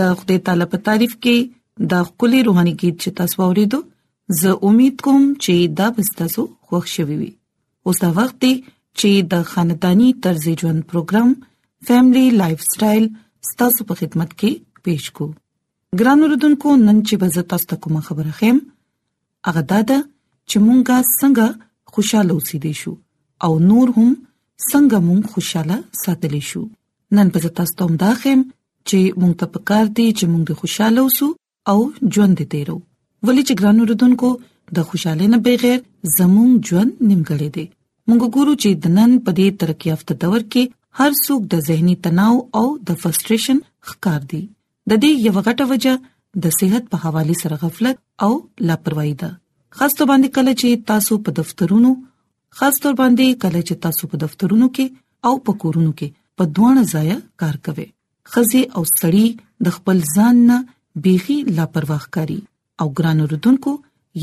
د خدای تعالی په تعریف کې دا خولي روحاني गीत چې تاسو ورېدو زه امید کوم چې دا به تاسو خوښ شوي وي اوس دا وخت دی چې د خاندانی طرز ژوند پروګرام فیملی لایف سټایل ستاسو په خدمت کې پېښ کو ګران اوردونکو نن چې به زه تاسو ته کوم خبره خیم هغه دا ده چې مونږه څنګه خوشاله اوسې دي شو او نور هم څنګه مونږ خوشاله ساتلی شو نن په تاسو ته مداخم چې مونږ ته پکار دي چې مونږ خوشاله اوسو او ژوند دې تیرو ولې چې ګران اوردونکو د خوشاله نه بغیر زموږ ژوند نیمګړی دی مونږ ګورو چې د نن په دې ترقی یافته دور کې هر څوک د زهنی تناو او د فرستریشن ښکار دي د دې یو غټه وجہ د صحت په حواله سره غفلت او لاپروايي ده خاص تو باندې کله چې تاسو په دفترونو خاص تور باندې کله چې تاسو په دفترونو کې او په کورونو کې په دوانه ځای کار کوي خزي او سړی د خپل ځان نه بيخي لاپرواهي کوي او ګران رودونکو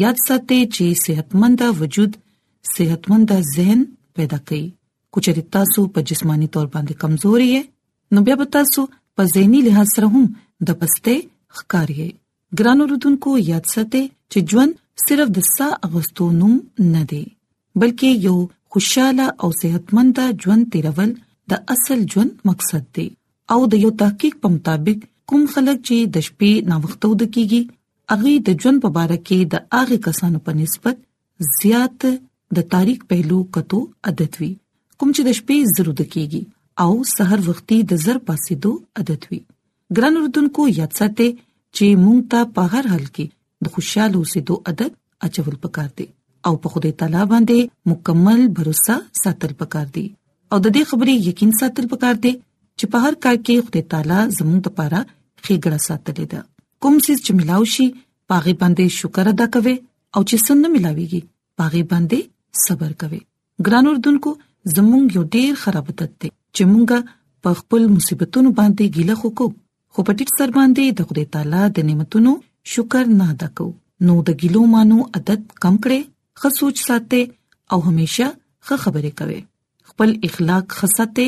یاد ساتئ چې صحتمند وجود صحتمند ذهن پیدا کوي کچري تاسو په جسماني تور باندې کمزوري یې نو بیا به تاسو په ذهني لحاظ سره هم د پسته ښکاریږي ګران اوردونکو یاد ساتئ چې ژوند صرف د ساه اغستو نوم نه دی بلکې یو خوشاله او صحتمند ژوند تیرول د اصل ژوند مقصد دی او د یو تحقیق په مطابق کوم خلک چې د شپې ناوخته ود کیږي اغه د ژوند په اړه کې د اغه کسانو په نسبت زیات د تاریخ پهلو کتو عادت وي کوم چې د شپې زرو د کیږي او سحر وختي د زر پاسې دو عادت وي ګران اردوونکو یاد ساتئ چې مونږ ته په هر حال کې د خوشاله اوسېدو عادت اچول پکار دي او په خدای تعالی باندې مکمل باور ساتل پکار دي او د دې خبرې یقین ساتل پکار دي چې په هر کار کې خدای تعالی زموږ لپاره خېګړه ساتلې ده کوم څه چې ملاوي شي پاغه باندې شکر ادا کوي او چې سن نه ملاويږي پاغه باندې صبر کوي ګران اردوونکو زمونږ یو ډیر خراب عادت دی چې مونږه په خپل مصیبتونو باندې ګیله خوکو خو په ټیټ سر باندې د خدای تعالی د نعمتونو شکر نه ادا کو نو د ګیلو مانو عادت کم کړي خه سوچ ساتي او همیشه خه خبرې کوي خپل اخلاق خسته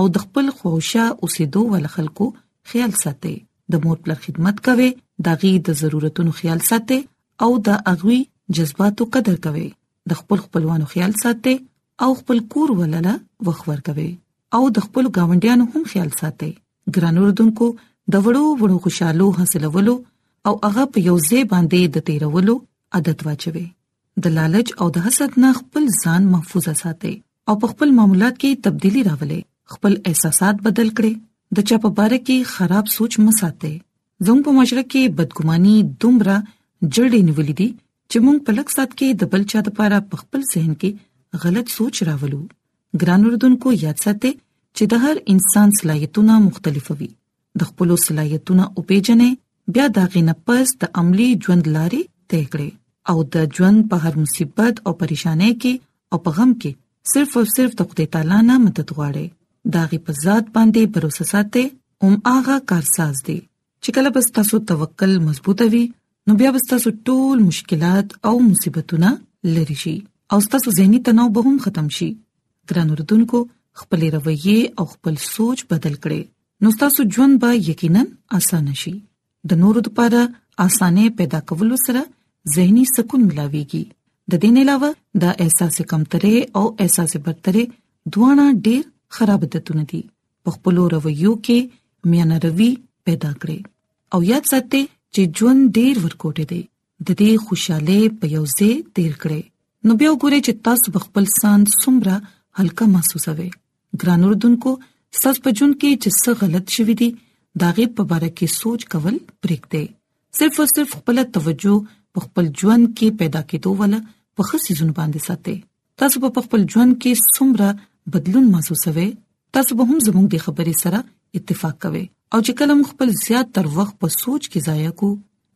او د خپل خوښه اوسېدو ول خلکو خیال ساتي د مور پر خدمت کوي د غي د ضرورتونو خیال ساتي او د اغوي جذباتو قدر کوي د خپل خپلوانو خیال ساتي او خپل کور ولله وخور کوي او د خپل گاونډیانو هم خیال ساتي ګران اردوونکو د وړو وړو خوشحالو حاصلولو او هغه په یو ځای باندې د تیرولو عادت واچوي د لالچ او د حسد نه خپل ځان محفوظ ساتي او په خپل معاملات کې تبدیلی راولي خپل احساسات بدل کړي د چا په باره کې خراب سوچ مساته زموږ په معاشره کې بدګماني دومره جړې نیولې دي چې موږ په لک سات کې د بل چا لپاره په خپل ذهن کې غلط سوچ راولو ګران اردوونکو یاد ساتئ چې د هر انسان صلاحیتونه مختلف وي د خپل صلاحیتونه او پیژنې بیا دا غینه پس د عملی ژوند لاري طے کړي او د ژوند په هر مصیبت او پریشانه کې او په غم کې صرف او صرف د خدای تعالی نه مدد غواړي دا غي په ذات باندې باور وساته هم هغه کارساز دی چې کله بس تاسو توکل مضبوط وي نو بیا بس تاسو ټول مشکلات او مصیبتونه لری شي او تاسو زهنی تناو به هم ختم شي ګران اردوونکو خپل رویه او خپل سوچ بدل کړئ نو تاسو ژوند به یقینا اسان شي د نورو لپاره اسانه پیدا کولو سره زهني سکون ملاويږي د دې نه علاوه دا احساس کمتره او احساس برتره دواړه ډېر خراب عادتونه دي په خپل رویو کې میانه روي پیدا کړي او یاد ساتئ چې ژوند ډېر ورکوټه دی د دې خوشاله په یو ځای تیر کړئ نو بیا وګورئ چې تاسو په خپل ساند څومره هلکه محسوسوي ګران اردوونکو ساس په جون کې چې څه غلط شوی دی دا غي په اړه کې سوچ کول پرېږدئ صرف او صرف خپل توجه په خپل ژوند کې پیدا کېدو ولا په خصيزونو باندې ساتي تاسو په خپل ژوند کې څومره بدلون محسوسوي تاسو به هم زموږ د خبرې سره اتفاق کوئ او چې کله موږ خپل زیات تر وخت په سوچ کې ضایع کو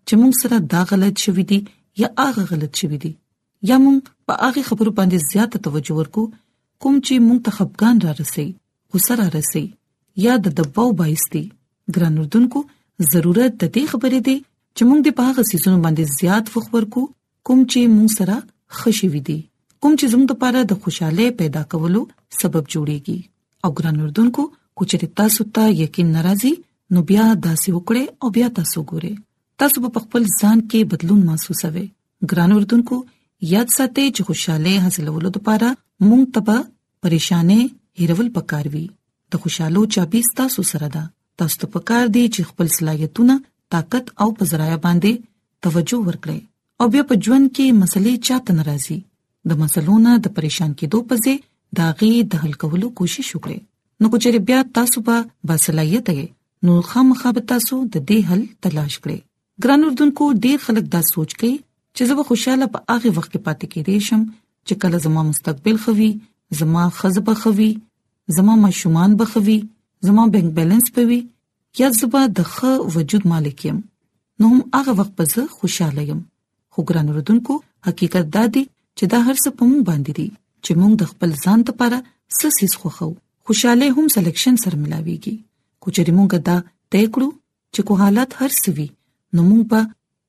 چې موږ سره دا غلط شوې دي یا هغه غلط شوې دي یا موږ په هغه خبرو باندې زیاته توجه ورکو کوم چې موږ ته خپګان را رسي غوسه را رسي یا د دباو باعث دي ګران اردوونکو ضرورت د دې خبرې دي چې موږ د پاغه سيزونو باندې زیات وخت ورکو کوم چې موږ سره خوشي وي دي کوم چې زموږ لپاره د خوشاله پیدا کولو سبب جوړيږي او ګران اردوونکو کوچري تاسو ته یقین ناراضي نو بیا داسې وکړي او بیا تاسو ګوره تاسو په خپل ځان کې بدلون محسوسوي ګران اردوونکو یاد ساتئ چې خوشاله حاصلولو لپاره موږ تبه پریشانې هیرول پکاروي د خوشحالو چابي تاسو سره ده تاسو ته پکار دي چې خپل صلاحيتونه طاقت او پزرايا باندې توجه ورکړئ او بیا په ژوند کې مسلې چاته ناراضي د مسلونو د پریشان کېدو په ځای دا غي د حل کولو کوشش وکړئ نو کو چېرې بیا تاسو به باصلاحیت یې نو خامخا به تاسو د دې حل تلاش کړئ ګران اردوونکو ډیر خلک دا سوچ کوي چې زه به خوشاله په هغه وخت کې پاتې کېدې شم چې کله زما مستقبل خوي زما خزبه خوي زما ماشومان بخوي زما بانک بیلانس پوي یا زبا د ښه وجود مالک یم نو هم هغه وخت به زه خوشاله یم خو ګران رودونکو حقیقت دا دی چې دا هر څه په مونږ باندې دي چې مونږ د خپل ځان لپاره سسیس خوخو خوشاله هم سلیکشن سره ملاويږي کو چې مونږ دا طے کړو چې کو حالات هر سوي نو مونږ به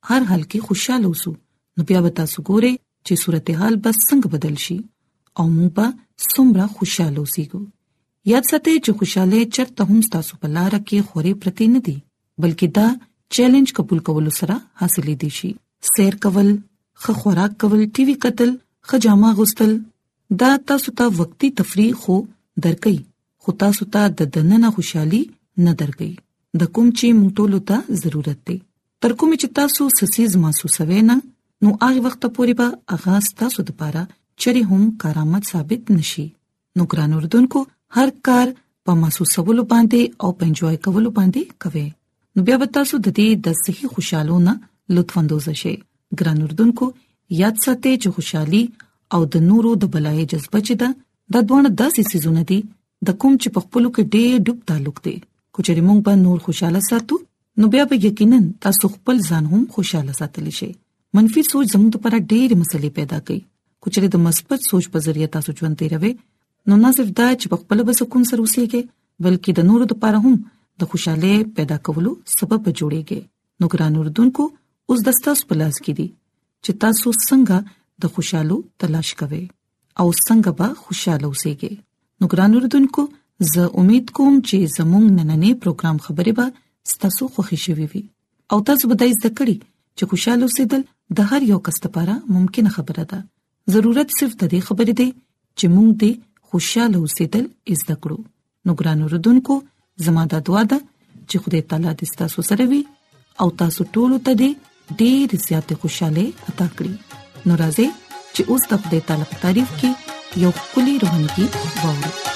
هر حال کې خوشاله اوسو نو بیا به تاسو ګورئ چې صورتحال به څنګه بدل شي او موږ به څومره خوشاله اوسو یاد ساتئ چې خوشاله چرته هم تاسو په لار کې خوري پرتی نه دي بلکې دا چیلنج قبول کول سره حاصلې دي شي سیر کول خ خوراک کول ټي وي قتل خجامه غستل دا تاسو ته وقتی تفریح خو درکې خو تاسو ته د دننه خوشحالي نه درکې د کوم چې موږ ټول ته ضرورت دی تر کومه چې تاسو سسیز محسوسوي نه نو هغه وخت پورې به هغه تاسو لپاره چری هم کارآمد ثابت نشي نو ګران اردوونکو هر کار په محسوسولو باندې او پنجوای کولو باندې کوي نو بیا به تاسو د دې د صحي خوشحالو نه لطف اندوز شئ ګران اردوونکو یاد ساتئ چې خوشحالي او د نورو د بلای جذبه چې ده د دوه داسې سيزونه دي د کوم چې په خپل کې ډېر ډوب تعلق دي کوچري مونږ به نور خوشاله ساتو نو بیا به یقینا تاسو خپل ځان هم خوشاله ساتلی شئ منفي سوچ زموږ لپاره ډېر مسلې پیدا کوي کچره د مثبت سوچ په ذریعہ تاسو ژوند تیروي نو نه صرف دا چې په خپل بسکون سره اوسېږئ بلکې د نورو لپاره هم د خوشاله پیدا کولو سبب جوړيږي نو ګران اردوونکو اوس د تاسو په لاس کې دي چې تاسو څنګه د خوشحالو تلاش کوئ او څنګه به خوشاله اوسېږئ نو ګران اوردونکو زه امید کوم چې زموږ نننې پروګرام خبرې به ستاسو خوښی شوي وي او تاسو به د زده کړې چې خوشاله اوسېدل د هر یو کس لپاره ممکنه خبره ده ضرورت صرف د دې خبرې دی چې موږ دې خوشاله اوسېدل زده کړو نو ګران اوردونکو زما د دعا ده چې خدای تعالی دې تاسو سره وي او تاسو ټول ته دې ډېر زیات خوشاله عطا کړي نورازې چې اوس د خدای تعالی په تعریف کې یو کلی روحاني کې ووري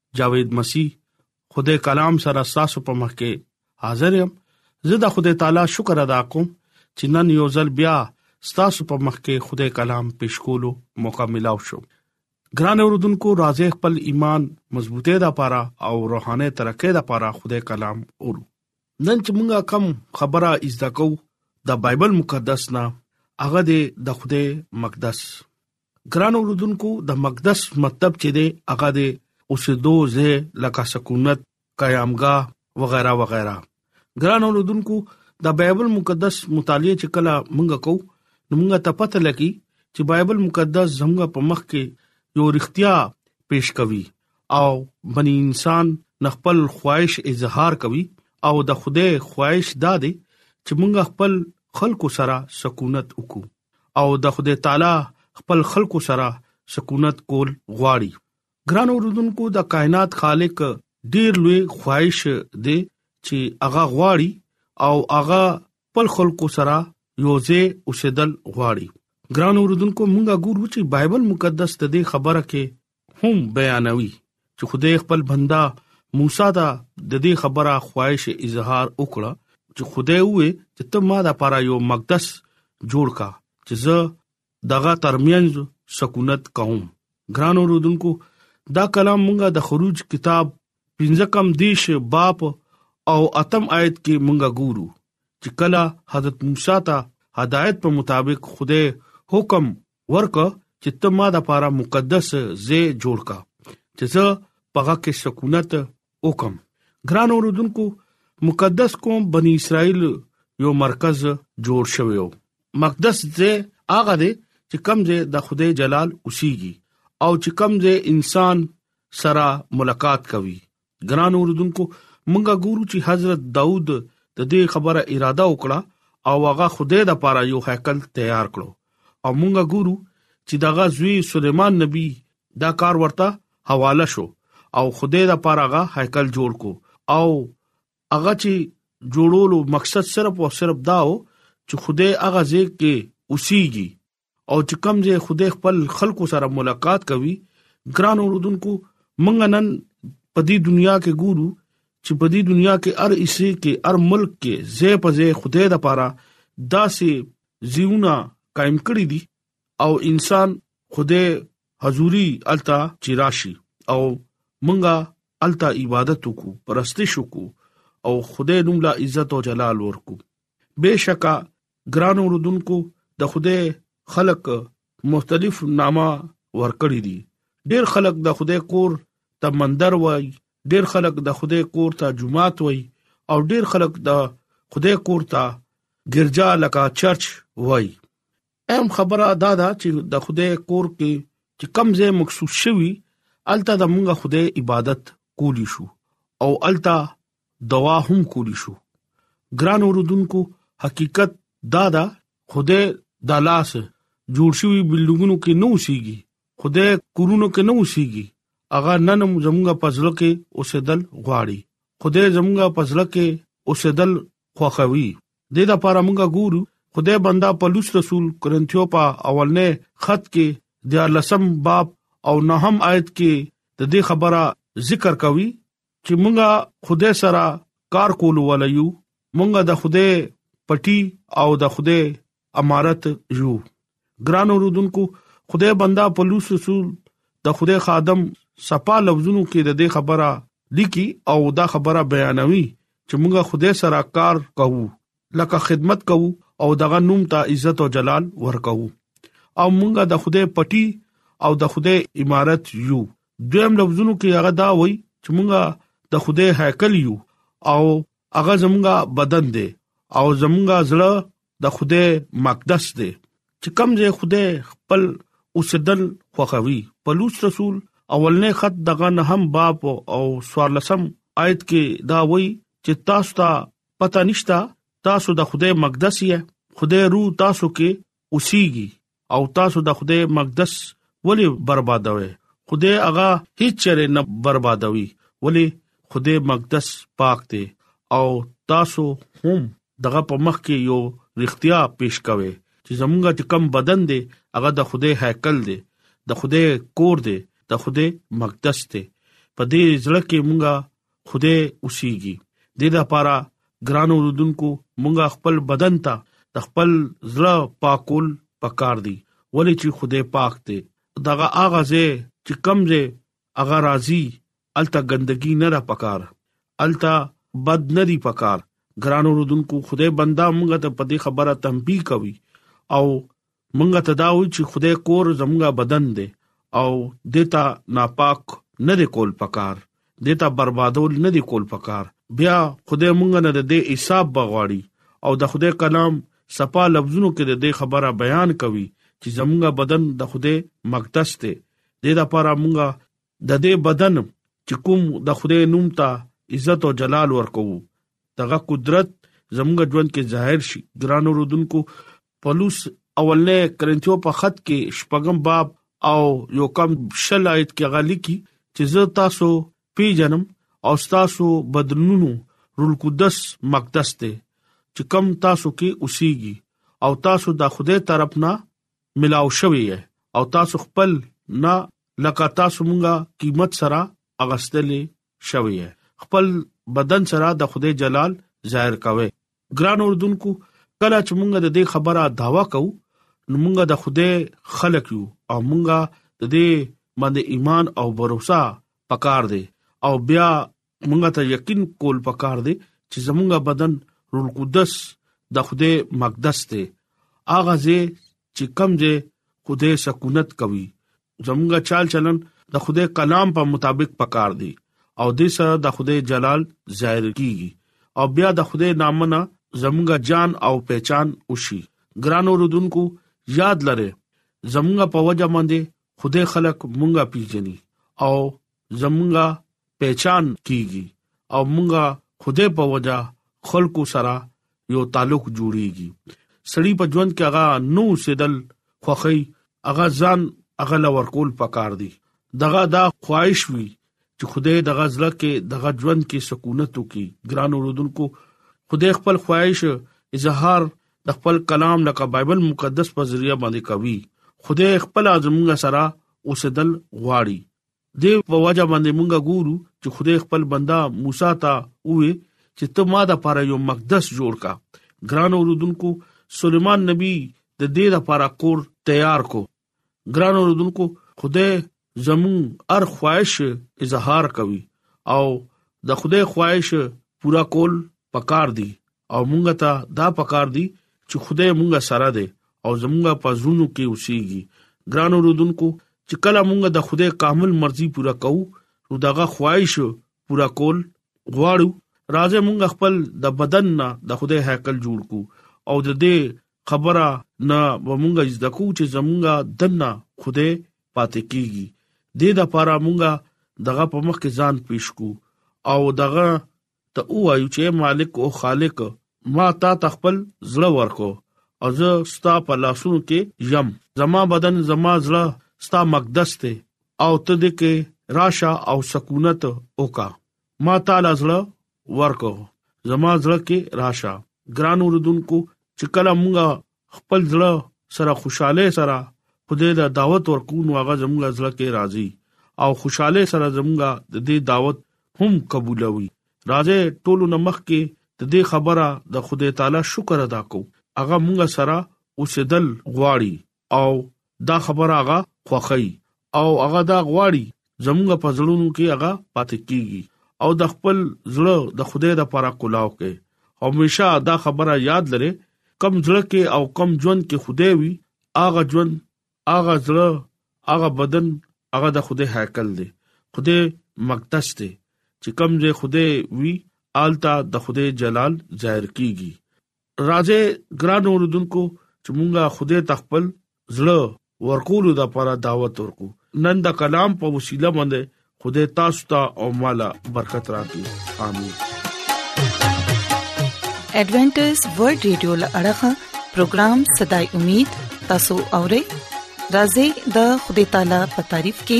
جاوید مسیح خدای کلام سره تاسو په مخ کې حاضر یم زه د خدای تعالی شکر ادا کوم چې نن یو ځل بیا تاسو په مخ کې خدای کلام پېښ کولو موقع ملاو شو ګران اوردونکو راځي خپل ایمان مضبوطه ده پاره او روحانه ترقه ده پاره خدای کلام اورو نن چې موږ کم خبره از دکو د بایبل مقدس نه هغه د خدای مقدس ګران اوردونکو د مقدس مطلب چې دی هغه د اوسېدو ځای لکه سکونت قیامګا وغیرہ وغیرہ ګران اوردونکو د بایبل مقدس مطالعه چې کله مونږ کوو نو مونږ ته پته لګي چې بایبل مقدس زموږ په مخ کې یو رښتیا پیش کوي او بني انسان نخپل خواهش اظهار کوي او د خوده خواهش داده چې مونږ خپل خلکو سره سکونت وکړو او د خدای تعالی خپل خلکو سره سکونت کول غواړي ګران اوردونکو د کائنات خالق ډیر لوی خواهش دی چې هغه غواړي او هغه خپل خلکو سره یوځه اوسېدل غواړي ګران اوردونکو مونږه ګورو چې بایبل مقدس د دې خبره کې هم بیانوي چې خدای خپل بندا موسی دا د دې خبره خواهش اظهار وکړه چې خدای وې چې ته ما د پاره یو مقدس جوړ کا چې زه دغه ترمنځ سکونت کوم ګرانو رودونکو دا کلام مونږه د خروج کتاب پنځه کم دیش باپ او اتم آیت کې مونږه ګورو چې کله حضرت موسی ته هدایت په مطابق خوده حکم ورکه چې ته ما د پاره مقدس زې جوړ کا چې زه پغه کې سکونت وکم ګران اوردونکو مقدس قوم بني اسرائیل یو مرکز جوړ شوی و مقدس زې هغه دی چې کم زې د خدای جلال اوسيږي او چې کم زې انسان سره ملاقات کوي ګران اوردونکو مونږه ګورو چې حضرت داوود د دې خبره اراده وکړه او هغه خدای د پاره یو هیکل تیار کړو او مونږه ګورو چې دغه زوی سليمان نبی دا کار ورته حواله شو او خدای د پاره هغه هیکل جوړ کو او هغه چې جوړولو مقصد صرف او صرف داو چې خدای هغه ځکه اوسيږي او چې کوم ځای خوده خپل خلکو سره ملاقات کوي ګران اوردونکو مونږ نن په دې دنیا کې ګورو چې په دې دنیا کې هر حصے کې هر ملک کې زې په زې خوده د پاره داسې زیونه قائم کړی دي او انسان خوده حضوري التا چې راشي او مونږه التا عبادت وکړو پرستش وکړو او خدای نوم لا عزت او جلال ورکو بشکا ګران اوردونکو د خوده خلق مختلف نامه ورکړی دي ډیر خلک د خوده کور ته مندر وای ډیر خلک د خوده کور ته جمعات وای او ډیر خلک د خوده کور ته ګرجا لکه چرچ وای اهم خبره دا ده چې د خوده کور کې چې کمزې مخصوص شوی الته د مونږه خوده عبادت کولی شو او الته دوا هم کولی شو ګران اوردونکو حقیقت دا دا خدای د لاس جوړ شوی بلډینګونو کې نو سیږي خدای کورونو کې نو سیږي اغه نن زموږه پزړه کې اوسېدل غواړي خدای زموږه پزړه کې اوسېدل خوخوي د دې لپاره موږ ګورو خدای بندا پولس رسول کرنتیو په اولنې خط کې د لسم باب او نهم آیت کې د دې خبره ذکر کوي چې مونږه خوده سره کار کول ولایو مونږه د خوده پټي او د خوده امارت یو ګران اوردونکو خوده بندا پولیس رسول د خوده خادم صفا لفظونو کې د دې خبره لیکي او دا خبره بیانوي چې مونږه خوده سره کار کوو لکه خدمت کوو او دغه نوم ته عزت او جلال ورکوو او مونږه د خوده پټي او د خوده امارت یو دویم لفظونو کې هغه دا وای چې مونږه د خوده هیکل یو او هغه زمونږه بدن دی او زمونږه زړه د خوده مقدس دی چې کوم ځای خوده خپل اوسدل خوخوي پلوص رسول اولنې خط دغه نه هم باب او سوارلسم آیت کې دا وای چې تاسو ته پته نشته تاسو د خدای مقدس یې خدای روح تاسو کې اوسېږي او تاسو د خدای مقدس ولې بربادوي خدای هغه هیڅ چره نه بربادوي ولې خدای مقدس پاک دی او تاسو هم دغه په مخ کې یو رښتیا پیش کوي چې زمونږ چې کم بدن دی هغه د خدای هیکل دی د خدای کور دی د خدای مقدس دی په دې ځل کې مونږه خوده اوسېږي د دې لپاره ګران اوردونکو مونږه خپل بدن ته د خپل زړه پاکول پکار دي ولې چې خوده پاک دی دغه اغه زه چې کمزه اغه راضي الته ګندګي نه را پکار الته بد نه دی پکار ګران اوردونکو خوده بندا مونږه ته په دې خبره تنبيه کوي او مونږه ته دا وی چې خدای کور زمونږه بدن دی او دیتا ناپاک نه دی کول پکار دیتا بربادول نه دی کول پکار بیا خدای مونږ نه د دې حساب بغواړي او د خدای کلام صفا لفظونو کې د دې خبره بیان کوي چې زمونږ بدن د خدای مقدس دی د دې لپاره مونږه د دې بدن چې کوم د خدای نوم ته عزت او جلال ورکوو دغه قدرت زمونږ ژوند کې ظاهر شي ګرانو رودونکو پولس اولنې کرنتیو په خط کې شپږم باب او یو کم شلایت کې غالي کی چې زه تاسو پیژنم او تاسو بدنونو رول قدس مقدس ته چې کم تاسو کې اوسېږي او تاسو د خدای طرف نه ملاو شوی یې او تاسو خپل نه لکه تاسو مونږه قیمت سره اغستلې شوی یې خپل بدن سره د خدای جلال ظاهر کوي ګران اردوونکو کله چې مونږ د دې خبره داوا کوو نو مونږ د خدای خلک یو او مونږه د دې باندې ایمان او باور پکار دی او بیا مونږه ته یقین کول پکار دی چې زمونږه بدن روح القدس د خدای مقدس دی اغه زه چې کم زه خدای سکونت کوي زمونږه چال چلن د خدای کلام په مطابق پکار دی او دې سره د خدای جلال ظاهر کیږي او بیا د خدای نامنه زمونږه جان او پہچان وشي ګرانو رودونکو یاد لره زمونږه په وجه باندې خدای خلق مونږه پیژني او زمونږه پېچان کیږي او مونږه خدای په وجه خلکو سره یو تعلق جوړیږي سړی په ژوند کې هغه نو سیدل خوخی هغه ځان هغه لور کول پکار دی دغه دا خواهش وی چې خدای دغه ځل کې دغه ژوند کې سکونت وکي ګران اوردونکو خدای خپل خواهش اظهار د خپل کلام لکه بایبل مقدس په ذریعہ باندې کوي خدای خپل ازمنګ سره اوسدل غواړي دې په وجه باندې مونږه ګورو چې خدای خپل بندا موسی ته وې چې ته ما د پاره یو مقدس جوړ کا ګران اوردونکو سليمان نبی د دې د پاره کور تیار کو ګران اوردونکو خدای زمون ار خواهش اظهار کوي او د خدای خواهش پورا کول پکار دي او مونږ ته دا پکار دی چې خدای مونږ سره دی او زمونږ په زړونو کې اوسېږي ګران اوردونکو چې کله مونږ د خدای کامل مرزي پوره کوو نو دغه خواهش پوره کول غواړو راځه مونږ خپل د بدن نه د خدای هیکل جوړ کو او د دې خبره نه مونږ زده کو چې زمونږ دنه خدای پاتې کیږي د دې لپاره مونږ دغه په مخ کې ځان پیش کو او دغه ته وایو چې مالک او خالق ما تا تخپل زړه ورکو او زه ستا په لاسونو کې یم زما بدن زما زړه ستا مقدس ته او ته دې کې راشه او سکونت وکا ما تعالی زړه ورکو زما زړه کې راشه ګران اوردونکو چې کله مونږه خپل زړه سره خوشحالی سره خدای له دعوت ورکو نو هغه زموږ زړه کې راځي او خوشحالی سره زموږ د دې دعوت هم قبولوي راځي ټولو نه مخ کې د دې خبره د خدای تعالی شکر ادا کو هغه موږ سره اوسېدل غواړي او دا خبره هغه خوښوي او هغه دا غواړي زمونږ په زړونو کې هغه پاتې کیږي او د خپل زړه د خدای د پاره کولاو کې همیشه دا خبره یاد لري کم زړه کې او کم ژوند کې خوده وي اغه ژوند اغه زړه اغه بدن اغه د خوده هیکل دی خوده مقدس دی چې کم ځای خوده وي آلتا د خوده جلال ظاهر کیږي راځي ګران اوردونکو چې مونږه خوده تخپل زړه ورکولو د لپاره دعوت ورکو نن د کلام په وسیله باندې خوده تاسو ته او مالا برکت راکړي امين ایڈونچر ورلد رادیو لړغا پروگرام صداي امید تاسو اورئ راځي د خدای تعالی په تعریف کې